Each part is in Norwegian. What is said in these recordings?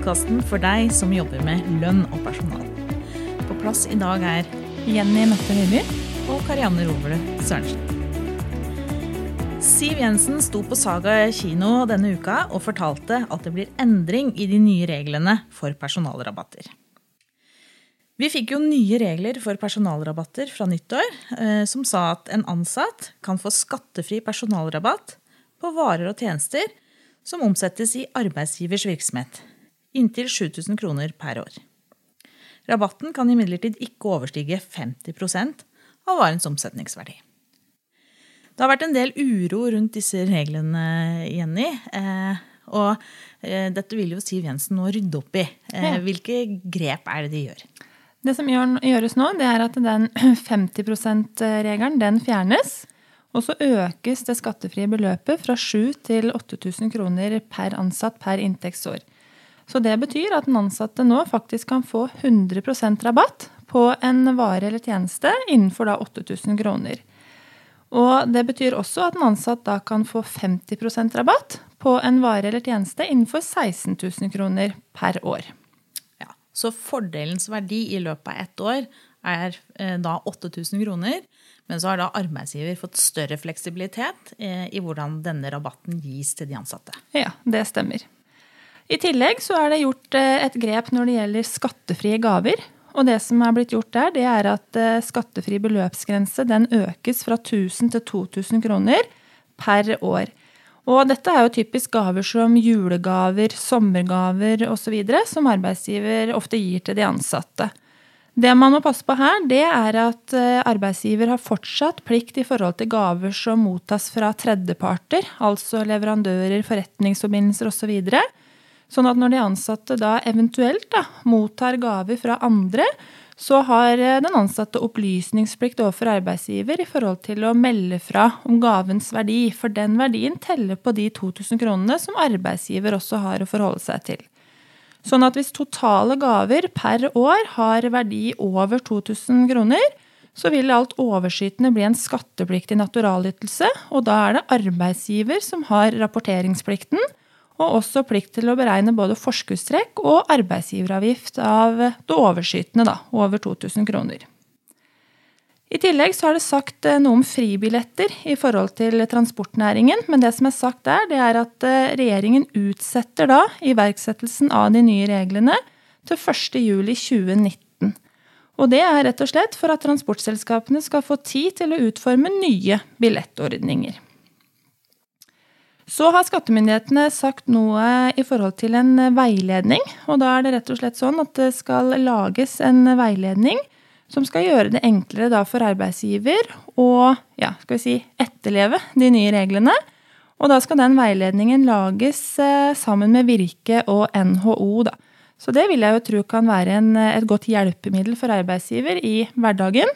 podkasten for deg som jobber med lønn og personal. På plass i dag er Jenny Mette Høiby. og Karianne Rovle Sørensen. Siv Jensen sto på Saga kino denne uka og fortalte at det blir endring i de nye reglene for personalrabatter. Vi fikk jo nye regler for personalrabatter fra nyttår, eh, som sa at en ansatt kan få skattefri personalrabatt på varer og tjenester som omsettes i arbeidsgivers virksomhet, inntil 7000 kroner per år. Rabatten kan imidlertid ikke overstige 50% av varens omsetningsverdi. Det har vært en del uro rundt disse reglene, Jenny. eh, Og eh, dette vil jo Siv Jensen nå rydde opp i. Eh, Hvilke grep er det de gjør? Det som gjøres nå, det er at den 50 %-regelen den fjernes. Og så økes det skattefrie beløpet fra 7000 til 8000 kroner per ansatt per inntektsår. Så det betyr at den ansatte nå faktisk kan få 100% rabatt på en vare eller tjeneste innenfor da 8000 kroner. Og det betyr også at en ansatt da kan få 50% rabatt på en vare eller tjeneste innenfor 16 000 kroner per år. Ja. Så fordelens verdi i løpet av ett år er eh, da 8000 kroner. Men så har da arbeidsgiver fått større fleksibilitet eh, i hvordan denne rabatten gis til de ansatte. Ja, det stemmer. I tillegg så er det gjort eh, et grep når det gjelder skattefrie gaver. Og det som er blitt gjort der, det er at eh, skattefri beløpsgrense den økes fra 1000 til 2000 kroner per år. Og dette er jo typisk gaver som julegaver, sommergaver osv. som arbeidsgiver ofte gir til de ansatte. Det man må passe på her, det er at eh, arbeidsgiver har fortsatt plikt i forhold til gaver som mottas fra tredjeparter, altså leverandører, forretningsforbindelser osv. Sånn at når de ansatte da eventuelt da, mottar gaver fra andre, så har eh, den ansatte opplysningsplikt overfor arbeidsgiver i forhold til å melde fra om gavens verdi, for den verdien teller på de 2000 kronene som arbeidsgiver også har å forholde seg til. Sånn at hvis totale gaver per år har verdi over 2000 kroner, så vil alt overskytende bli en skattepliktig naturalytelse, og da er det arbeidsgiver som har rapporteringsplikten, og også plikt til å beregne både forskuddstrekk og arbeidsgiveravgift av det overskytende, da, over 2000 kroner. I tillegg så er det sagt eh, noe om fribilletter i forhold til transportnæringen. Men det som er sagt der, det er at eh, regjeringen utsetter da iverksettelsen av de nye reglene til 1.7.2019. Og det er rett og slett for at transportselskapene skal få tid til å utforme nye billettordninger. Så har skattemyndighetene sagt noe i forhold til en veiledning. Og da er det rett og slett sånn at det skal lages en veiledning som skal gjøre det enklere for arbeidsgiver å ja, skal vi si, etterleve de nye reglene. Og da skal den veiledningen lages eh, sammen med Virke og NHO. Da. Så det vil jeg jo tro kan være en, et godt hjelpemiddel for arbeidsgiver i hverdagen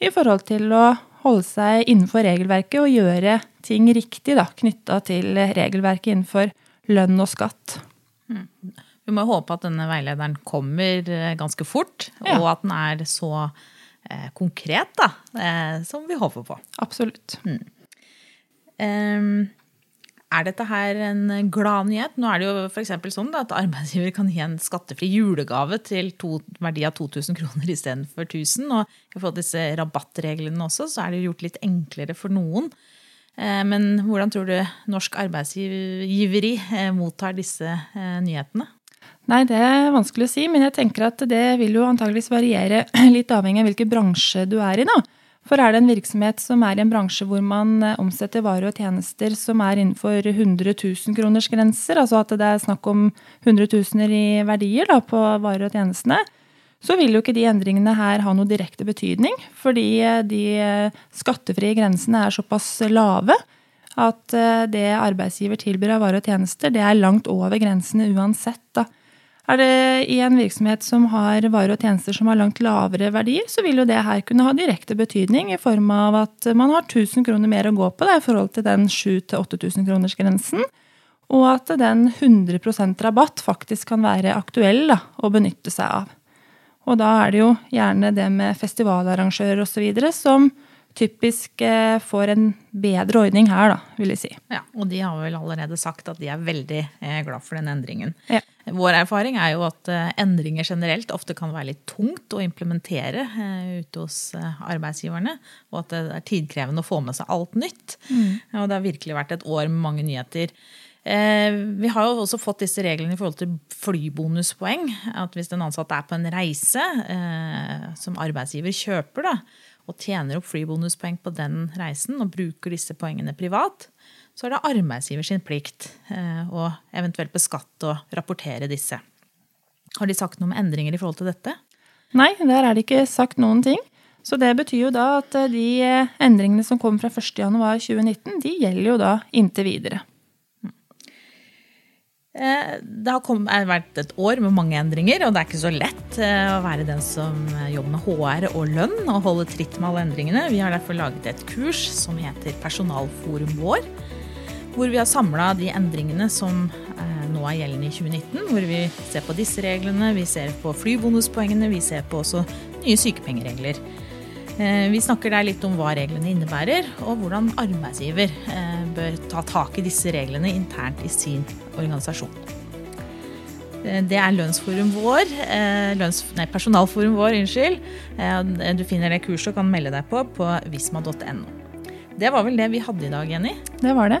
i forhold til å holde seg innenfor regelverket og gjøre ting riktig knytta til regelverket innenfor lønn og skatt. Vi må håpe at denne veilederen kommer eh, ganske fort, Ja. og at den er så eh, konkret da, eh, som vi håper på. Absolutt. Ehm, er dette her en glad nyhet? Nå er det jo for sånn at arbeidsgiver kan gi en skattefri julegave til to, verdi av 2000 kroner istedenfor 1000. Og i forhold til disse rabattreglene også, så er det jo gjort litt enklere for noen. Eh, Men hvordan tror du norsk arbeidsgiveri eh, mottar disse eh, nyhetene? Nei, det er vanskelig å si, men jeg tenker at det vil jo antageligvis variere litt avhengig av hvilken bransje du er i. da. For er det en virksomhet som er i en bransje hvor man eh, omsetter varer og tjenester som er innenfor 100 000 kroners grenser, altså at det er snakk om hundretusener i verdier da, på varer og tjenestene, så vil jo ikke de endringene her ha noe direkte betydning, fordi eh, de eh, skattefrie grensene er såpass lave at det arbeidsgiver tilbyr av varer og tjenester, det er langt over grensene uansett. da. Er det i en virksomhet som har varer og tjenester som har langt lavere verdier, så vil jo det her kunne ha direkte betydning i form av at man har 1000 kroner mer å gå på da, i forhold til den 7000-8000 kroners grensen, og at den 100% rabatt faktisk kan være aktuell da, å benytte seg av. Og da er det jo gjerne det med festivalarrangører osv. som typisk eh, får en bedre ordning her, da, vil jeg si. Ja, og de har vel allerede sagt at de er veldig eh, glad for den endringen. Ja. Vår erfaring er jo at eh, endringer generelt ofte kan være litt tungt å implementere eh, ute hos eh, arbeidsgiverne. Og at det er tidkrevende å få med seg alt nytt. Og det har virkelig vært et år med mange nyheter. Vi har jo også fått disse reglene i forhold til flybonuspoeng. At hvis en ansatt er på en reise som arbeidsgiver kjøper, da, og tjener opp flybonuspoeng på den reisen og bruker disse poengene privat, så er det arbeidsgiver sin plikt eh, å eventuelt beskatte og rapportere disse. Har de sagt noe om endringer i forhold til dette? Nei, der er det ikke sagt noen ting. Så det betyr jo da at eh, de eh, endringene som kom fra 1.1.2019, de gjelder jo da inntil videre. Det har vært et år med mange endringer, og det er ikke så lett å være den som jobber med HR og lønn og holde tritt med alle endringene. Vi har derfor laget et kurs som heter Personalforum vår hvor vi har samla de endringene som eh, nå er gjeldende i 2019. Hvor vi ser på disse reglene, vi ser på flybonuspoengene, vi ser på også nye sykepengeregler. Eh, vi snakker der litt om hva reglene innebærer, og hvordan arbeidsgiver eh, bør ta tak i disse reglene internt i sin organisasjon. Det er lønnsforum vår, lønns, nei, personalforum vår, unnskyld. Du finner det kurset og kan melde deg på på visma.no. Det var vel det vi hadde i dag, Jenny? Det var det.